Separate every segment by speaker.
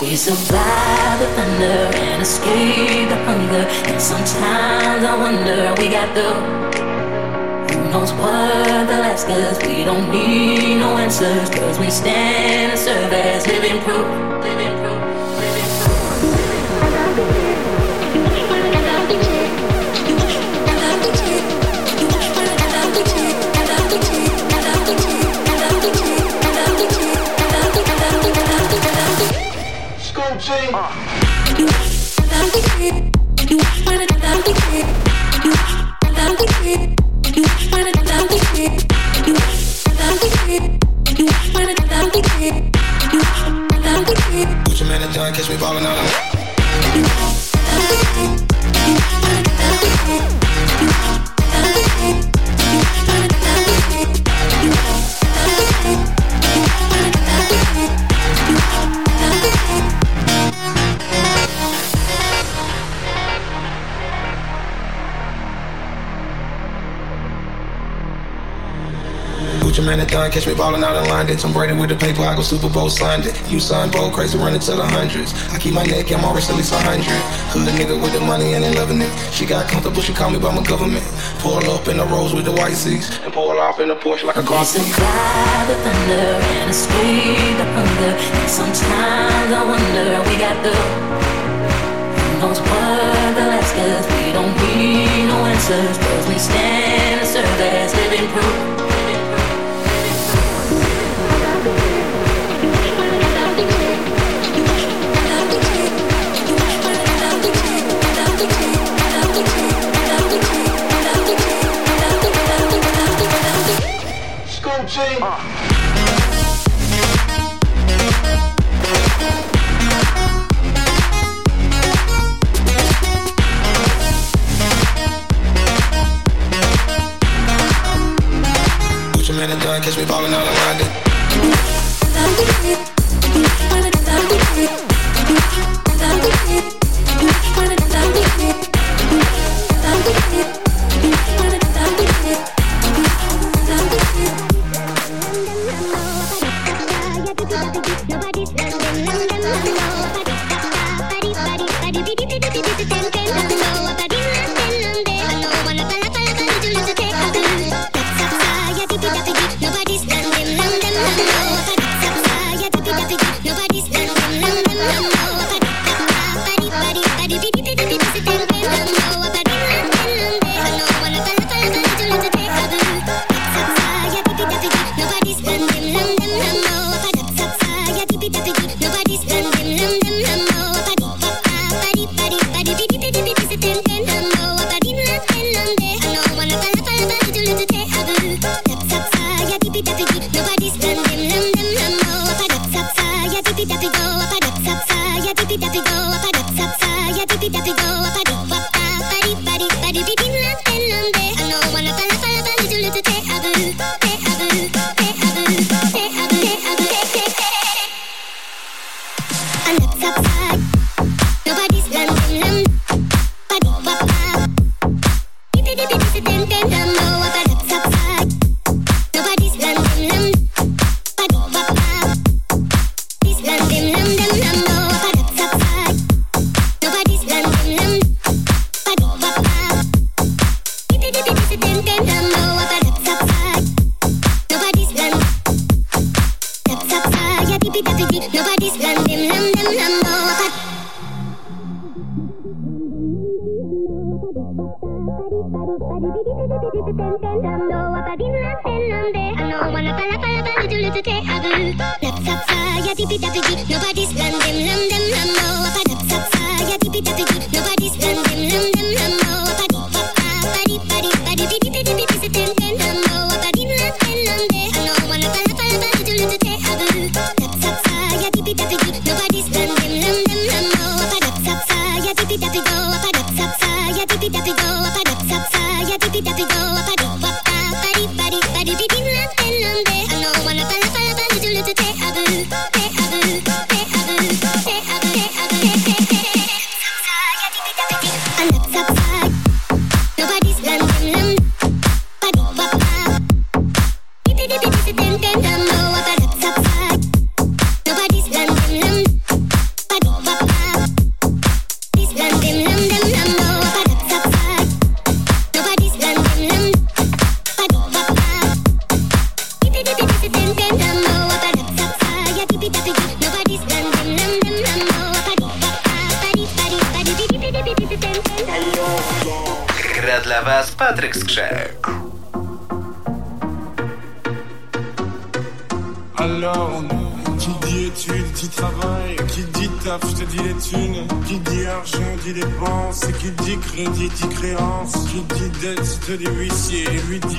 Speaker 1: We survive the thunder and escape the hunger. And sometimes I wonder we got the who knows what they'll ask us. We don't need no answers, cause we stand and serve as living proof. Living
Speaker 2: catch me ballin' out. Marathon, catch me ballin' out in London. Tom Brady with the paper, I go Super Bowl signed it. You son, bold, crazy, running to the hundreds. I keep my neck, I'm always at least a hundred. Hood nigga with the money and they loving it. She got comfortable, she call me by my government. Pull up in the rose with the white seats and pull off in the Porsche like a car seat.
Speaker 1: Survive the thunder and the hunger. And sometimes I wonder we got the knows what the last cause we don't need no answers cause we stand and serve as living proof
Speaker 2: catch uh. me ballin' out of London.
Speaker 3: Gotta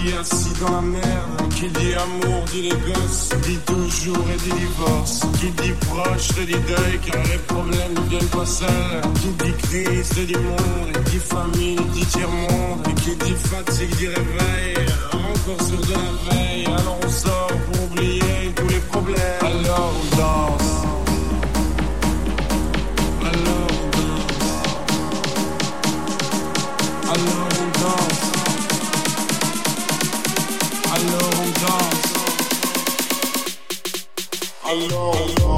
Speaker 3: dit assis dans la qui dit amour, dit les dit toujours et dit divorce, qui dit proche, dit deuil, car les problèmes ne viennent pas seuls, qui dit crise, te dit monde, qui dit famine, dit tiers-monde, qui dit fatigue, dit réveil, encore sur de la veille, alors on sort pour oublier tous les problèmes. Alors on alone.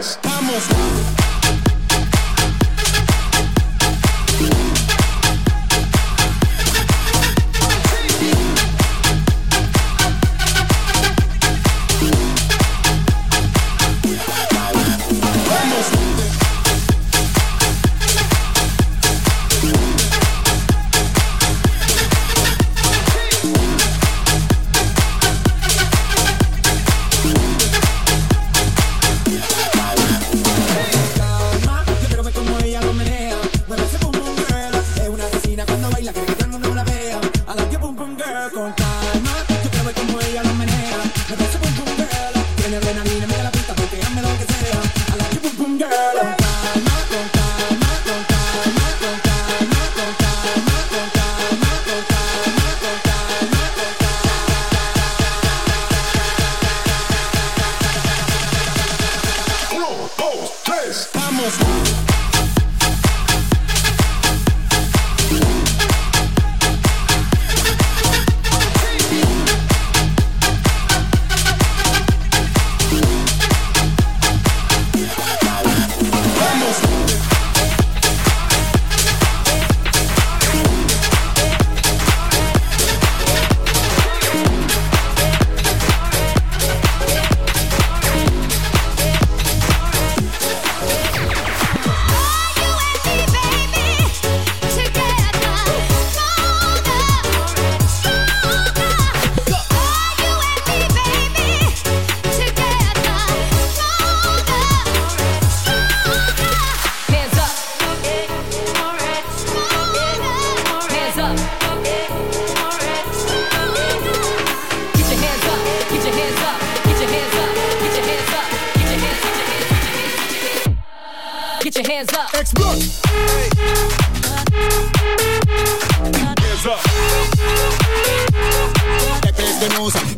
Speaker 3: I'm on fire. Alors on danse.
Speaker 4: Explode. Hands up. Épée de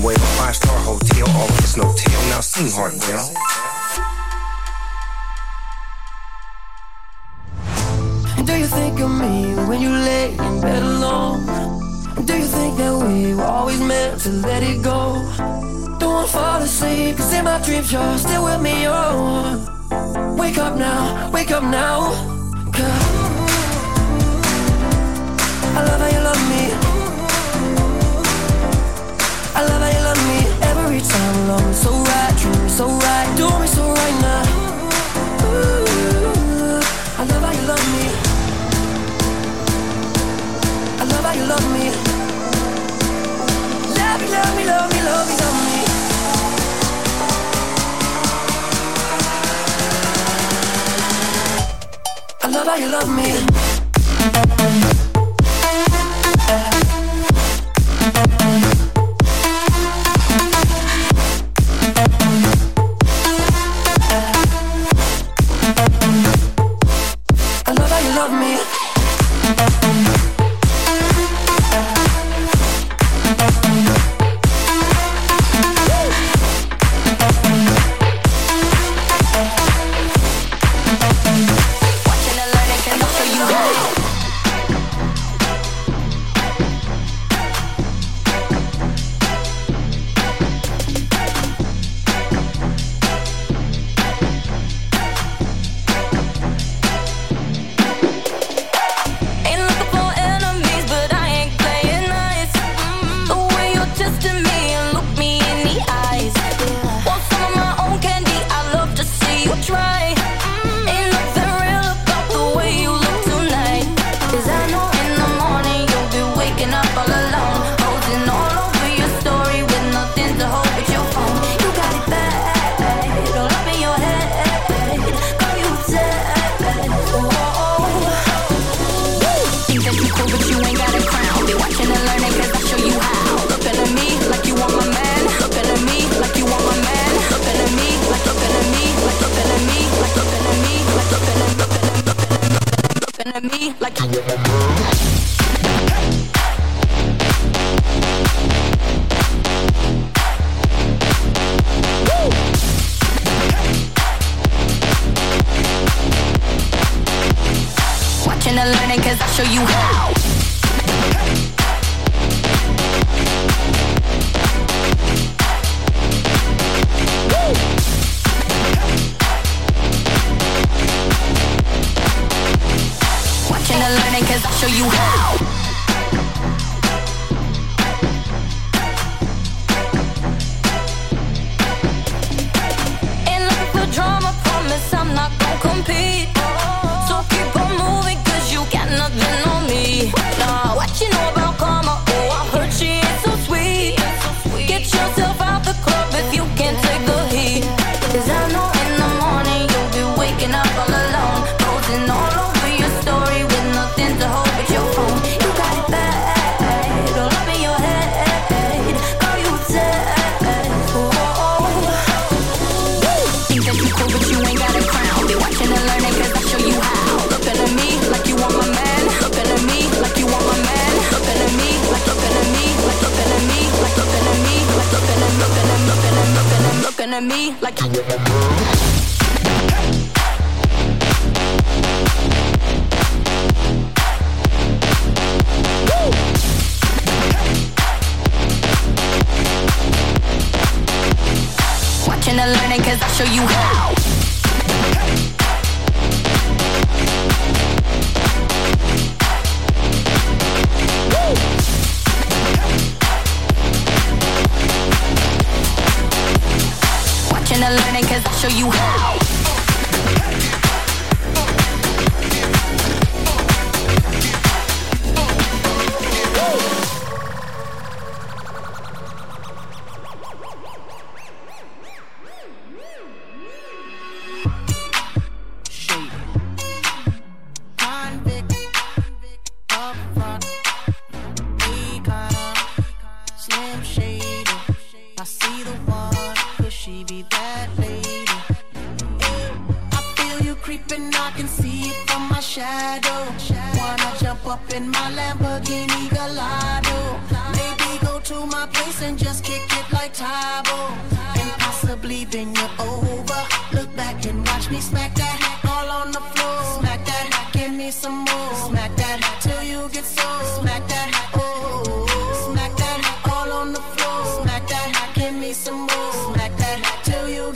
Speaker 5: kitchen five star hotel, all no tail. Now sing
Speaker 6: Do you think of me when you lay in bed alone? Do you think that we were always meant to let it go? Don't fall asleep, cause in my dreams you're still with me, oh Wake up now, wake up now Cause so right, treat me so right, do me so right now. Ooh, I love how you love me. I love how you love me. Love me, love me, love me, love me, love me. I love how you love me.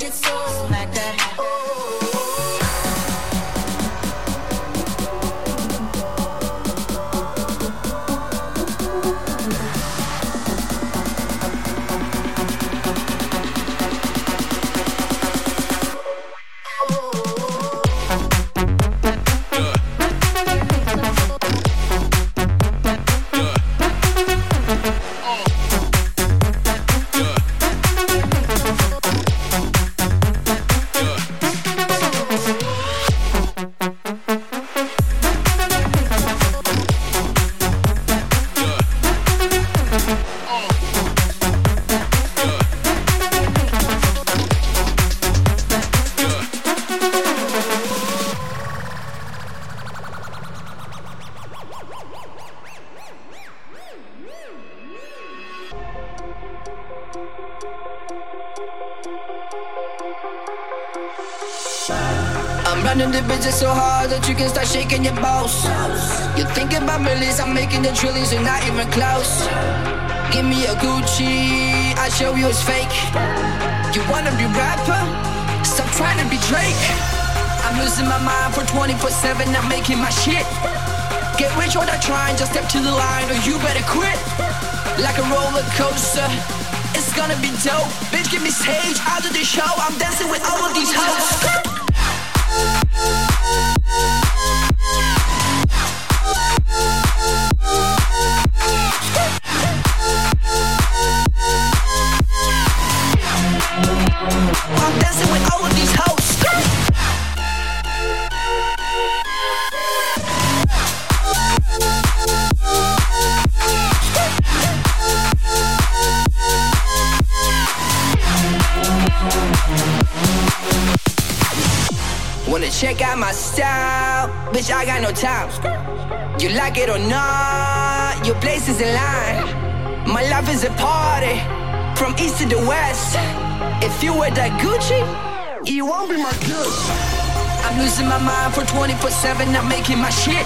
Speaker 1: it so. Smack that. check out my style. Bitch, I got no time. You like it or not, your place is in line. My life is a party, from east to the west. If you wear that Gucci, you won't be my guest. I'm losing my mind for 24-7, I'm making my shit.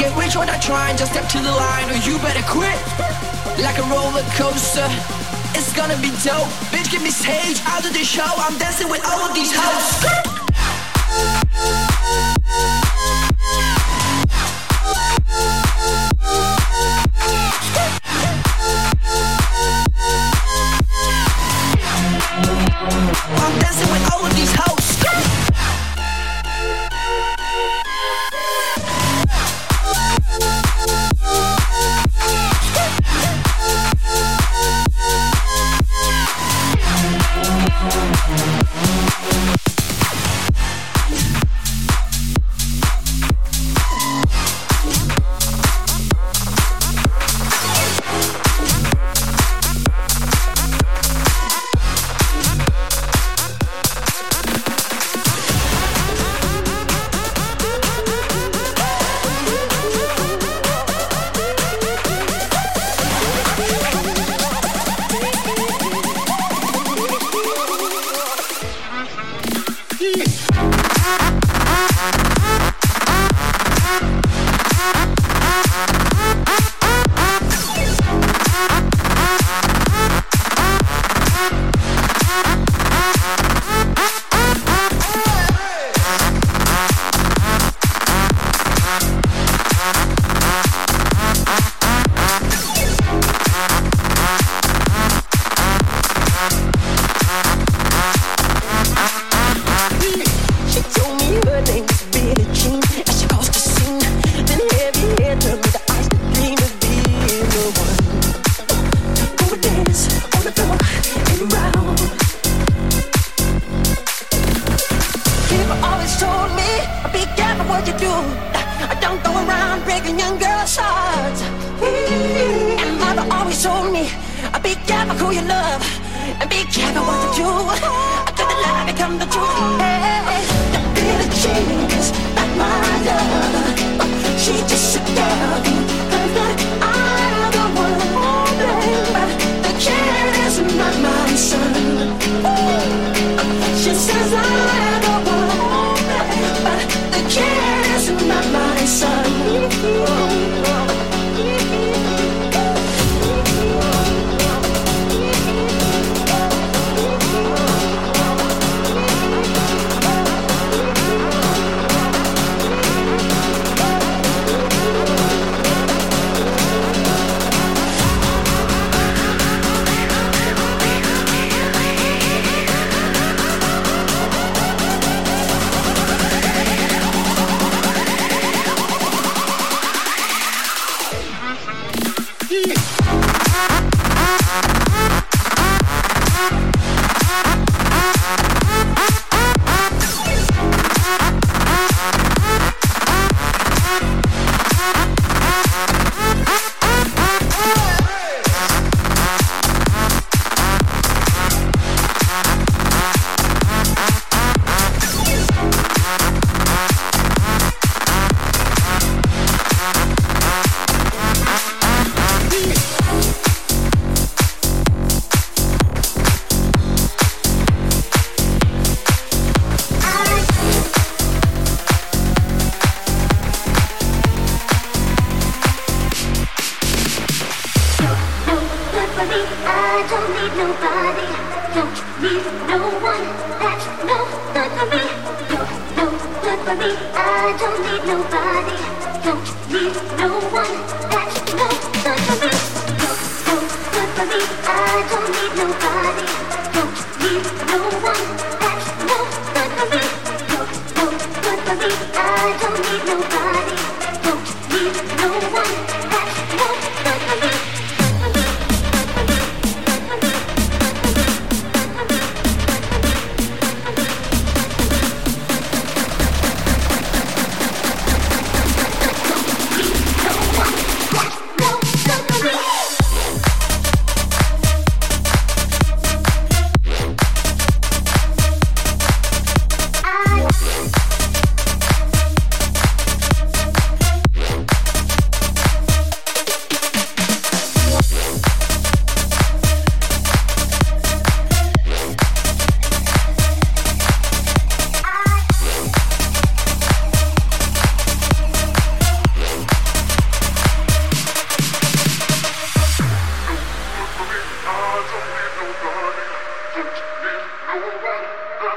Speaker 1: Get rich or not trying, just step to the line or you
Speaker 7: better quit. Like a roller coaster, it's gonna be dope. Bitch, give me stage, I'll do the show. I'm dancing with all of these hoes. Thank you.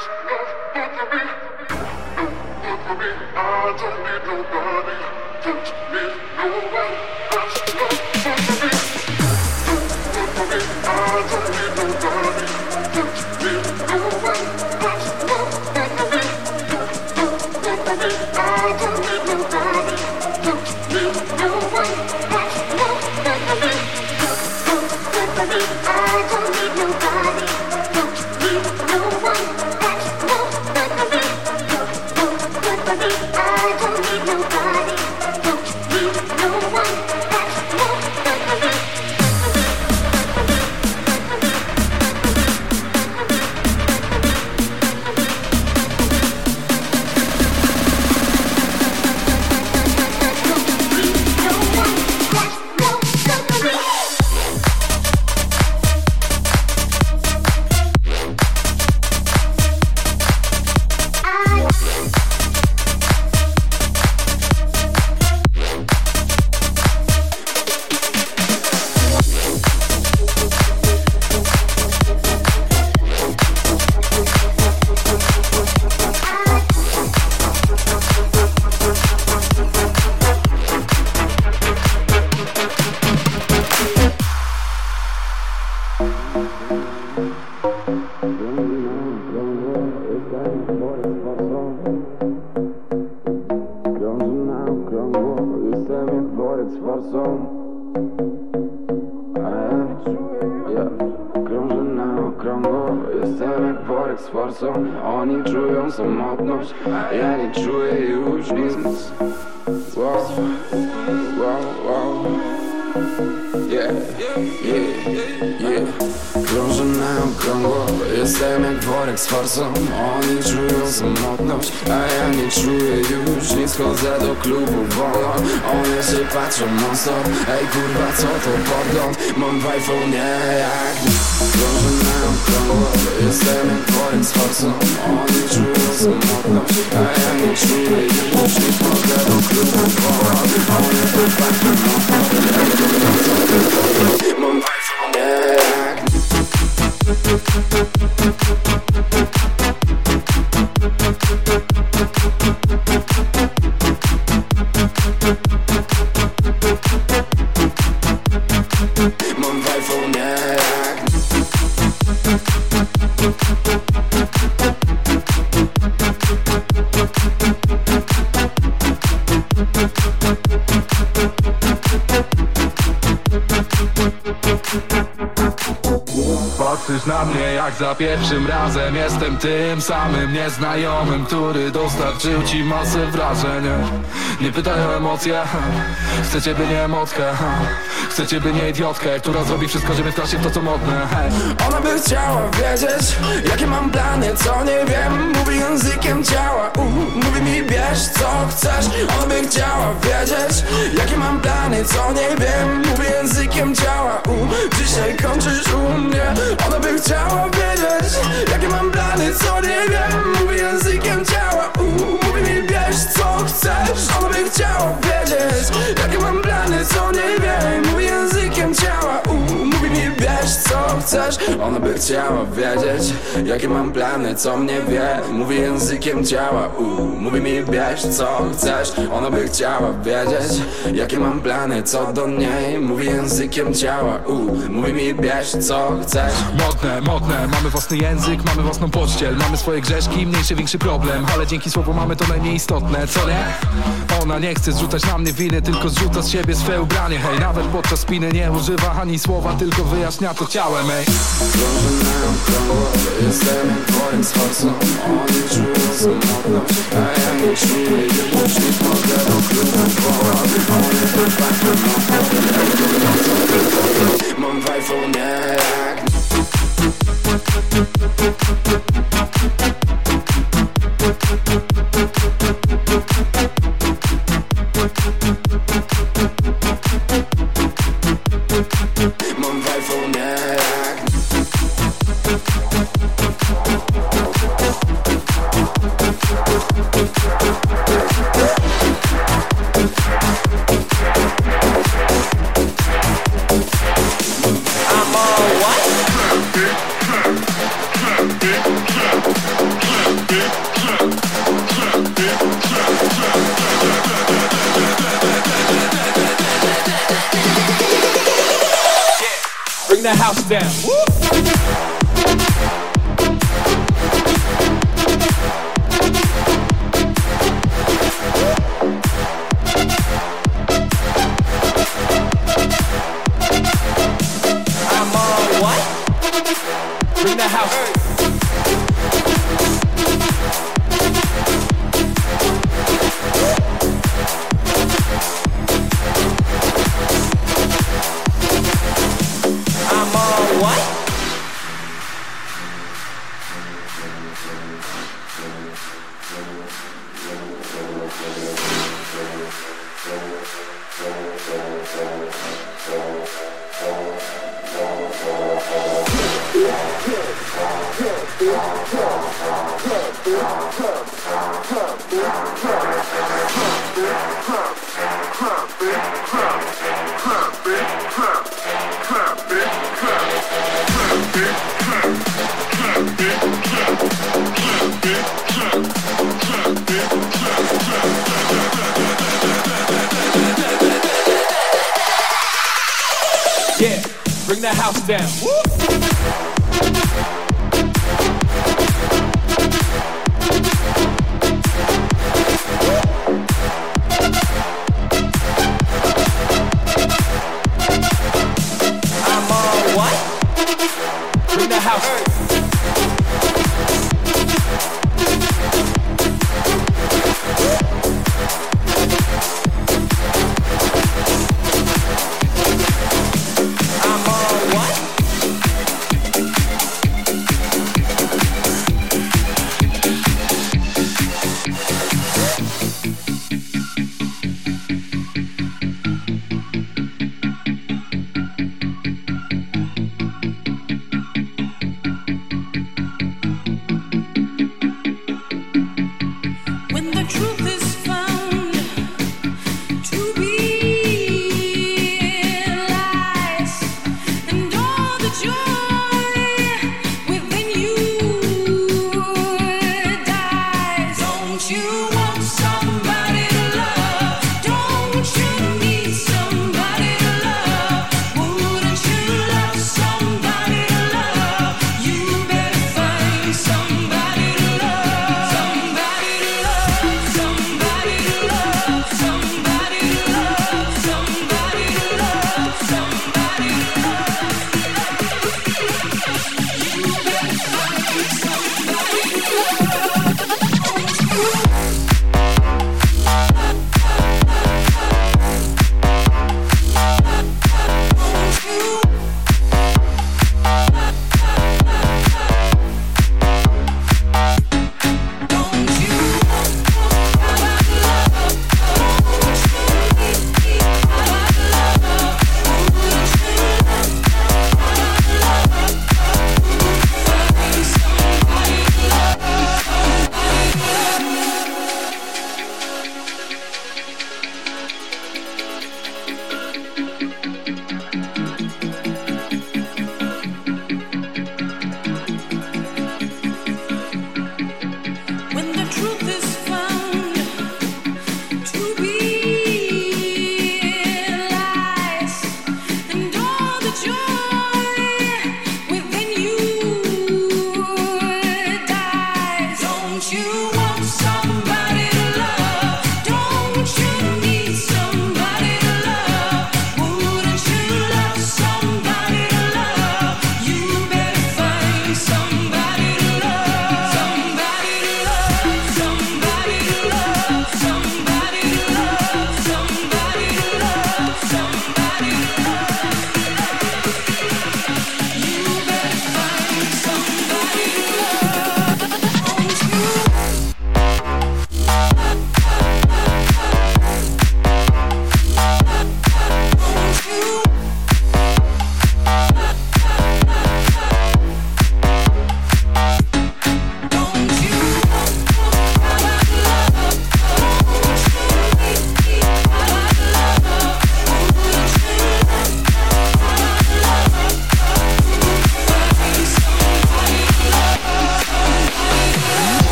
Speaker 8: Samotność Ja nie czuję wow.
Speaker 9: Yeah, yeah, yeah. Close and now, come on. Jestem jak worek z forsą. Oni czują samotność A ja nie czuję już. Nie schodzę do klubu wolno. One się patrzą non stop Ej kurwa co to podgląd? Mam w iPhone jak Krążę na okrągło Jestem jak worek z forsą. Oni czują samotność A ja nie czuję już. Nie schodzę do klubu wolno. One się patrzą non Ej kurwa co to podgląd? Mam w Okay, I. jak
Speaker 10: za pierwszym razem Jestem tym samym nieznajomym Który dostarczył ci masę wrażeń. Nie pytaj o emocje Chcę ciebie nie emotkę Chcę ciebie nie idiotkę Która zrobi wszystko, żeby wkraść w to co modne.
Speaker 9: Ona by chciała wiedzieć Jakie mam plany, co nie wiem. Mówi językiem ciała uh, Mówi mi bierz co chcesz. Ona by chciała wiedzieć Jakie mam plany, co nie wiem. Mówi językiem ciała uh, Dzisiaj kończysz u mnie. Ona by chciała wiedzieć Jakie mam plany, co nie wiem. Mówi językiem ciała uh, Mówi mi bierz co chcesz. Ona by chciała wiedzieć Jakie mam plany, co nie wiem językiem ciała. Uh, Mówi mi bierz co chcesz. Ona by chciała wiedzieć Jakie mam plany, co mnie wie. Mówi językiem ciała. Uh, Mówi mi bierz co chcesz. Ona by chciała wiedzieć Jakie mam plany, co do niej. Mówi językiem ciała. Uh, Mówi mi bierz co chcesz.
Speaker 10: Modne, modne, mamy własny język, mamy własną pościel. Mamy swoje grzeszki, mniejszy, większy problem. Ale dzięki słowu mamy to najmniej istotne, co nie? Ona nie chce zrzucać na mnie winy Tylko zrzuca z siebie swe ubranie. Hej, nawet podczas spiny nie używa ani słowa Tylko wyjaśnia to ciałem, ej.
Speaker 9: Krążę na okrągło Jestem Oni czują A ja nie czuję na jak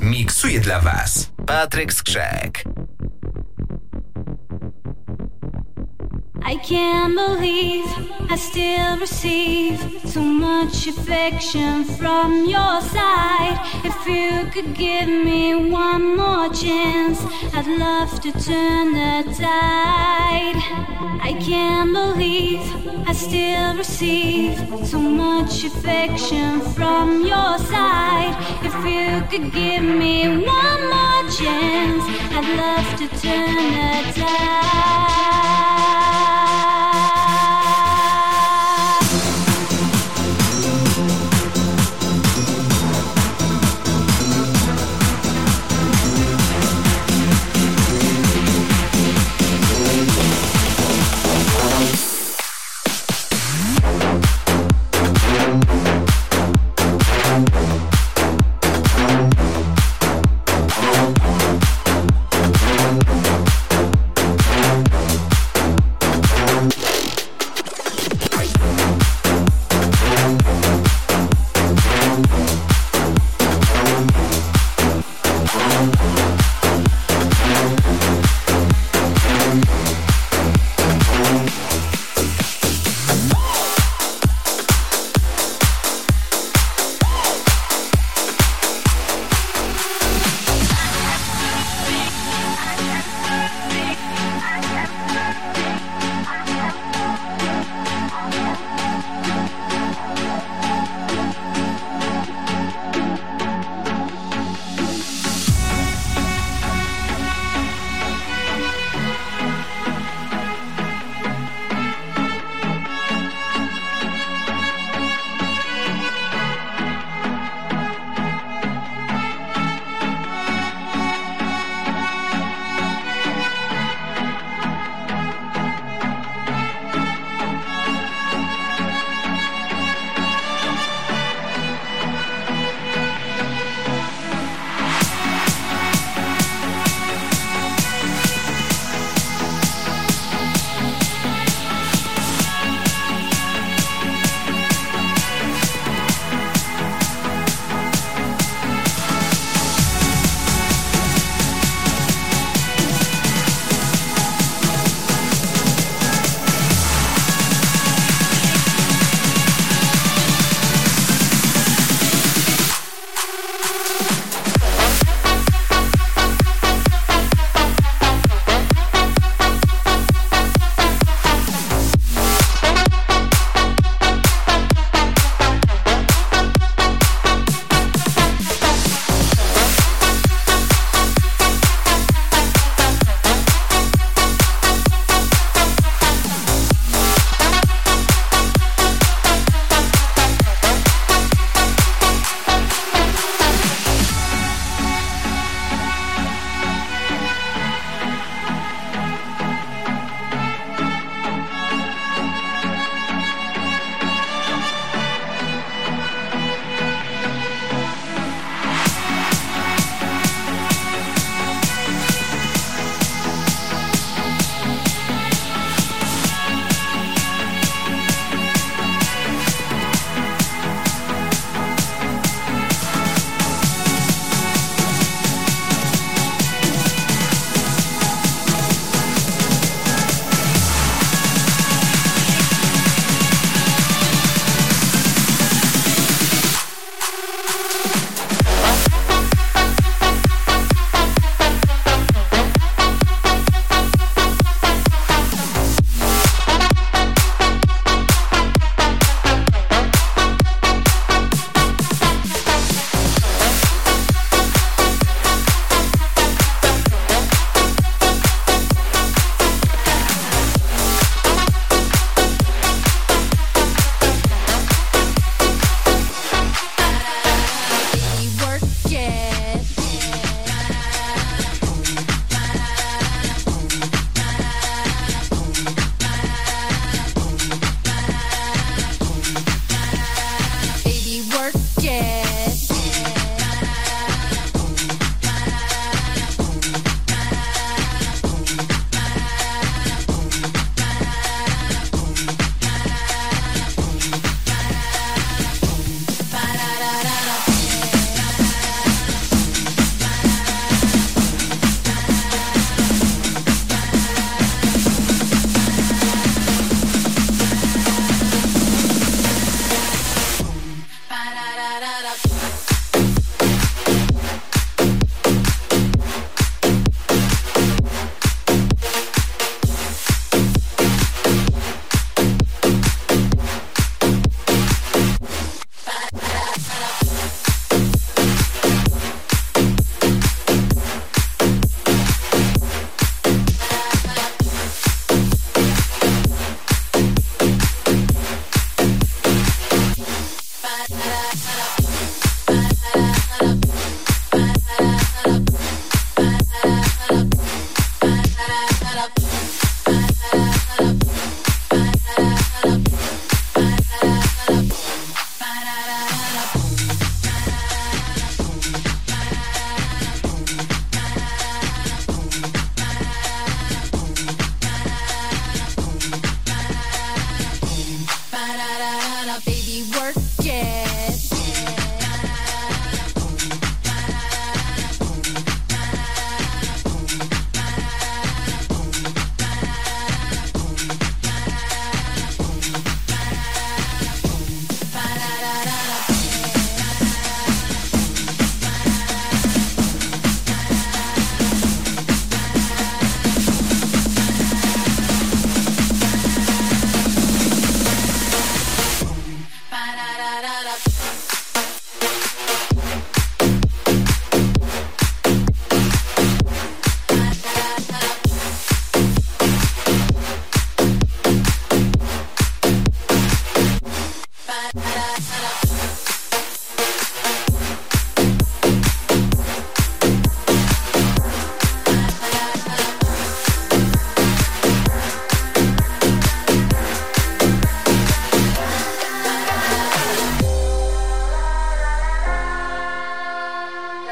Speaker 10: Miksuje
Speaker 11: dla Was. Patryk Skrzek.
Speaker 12: Can't believe I still receive so much affection from your side. If you could give me one more chance, I'd love to turn the tide. I can't believe I still receive so much affection from your side. If you could give me one more chance, I'd love to turn the tide.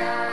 Speaker 12: night.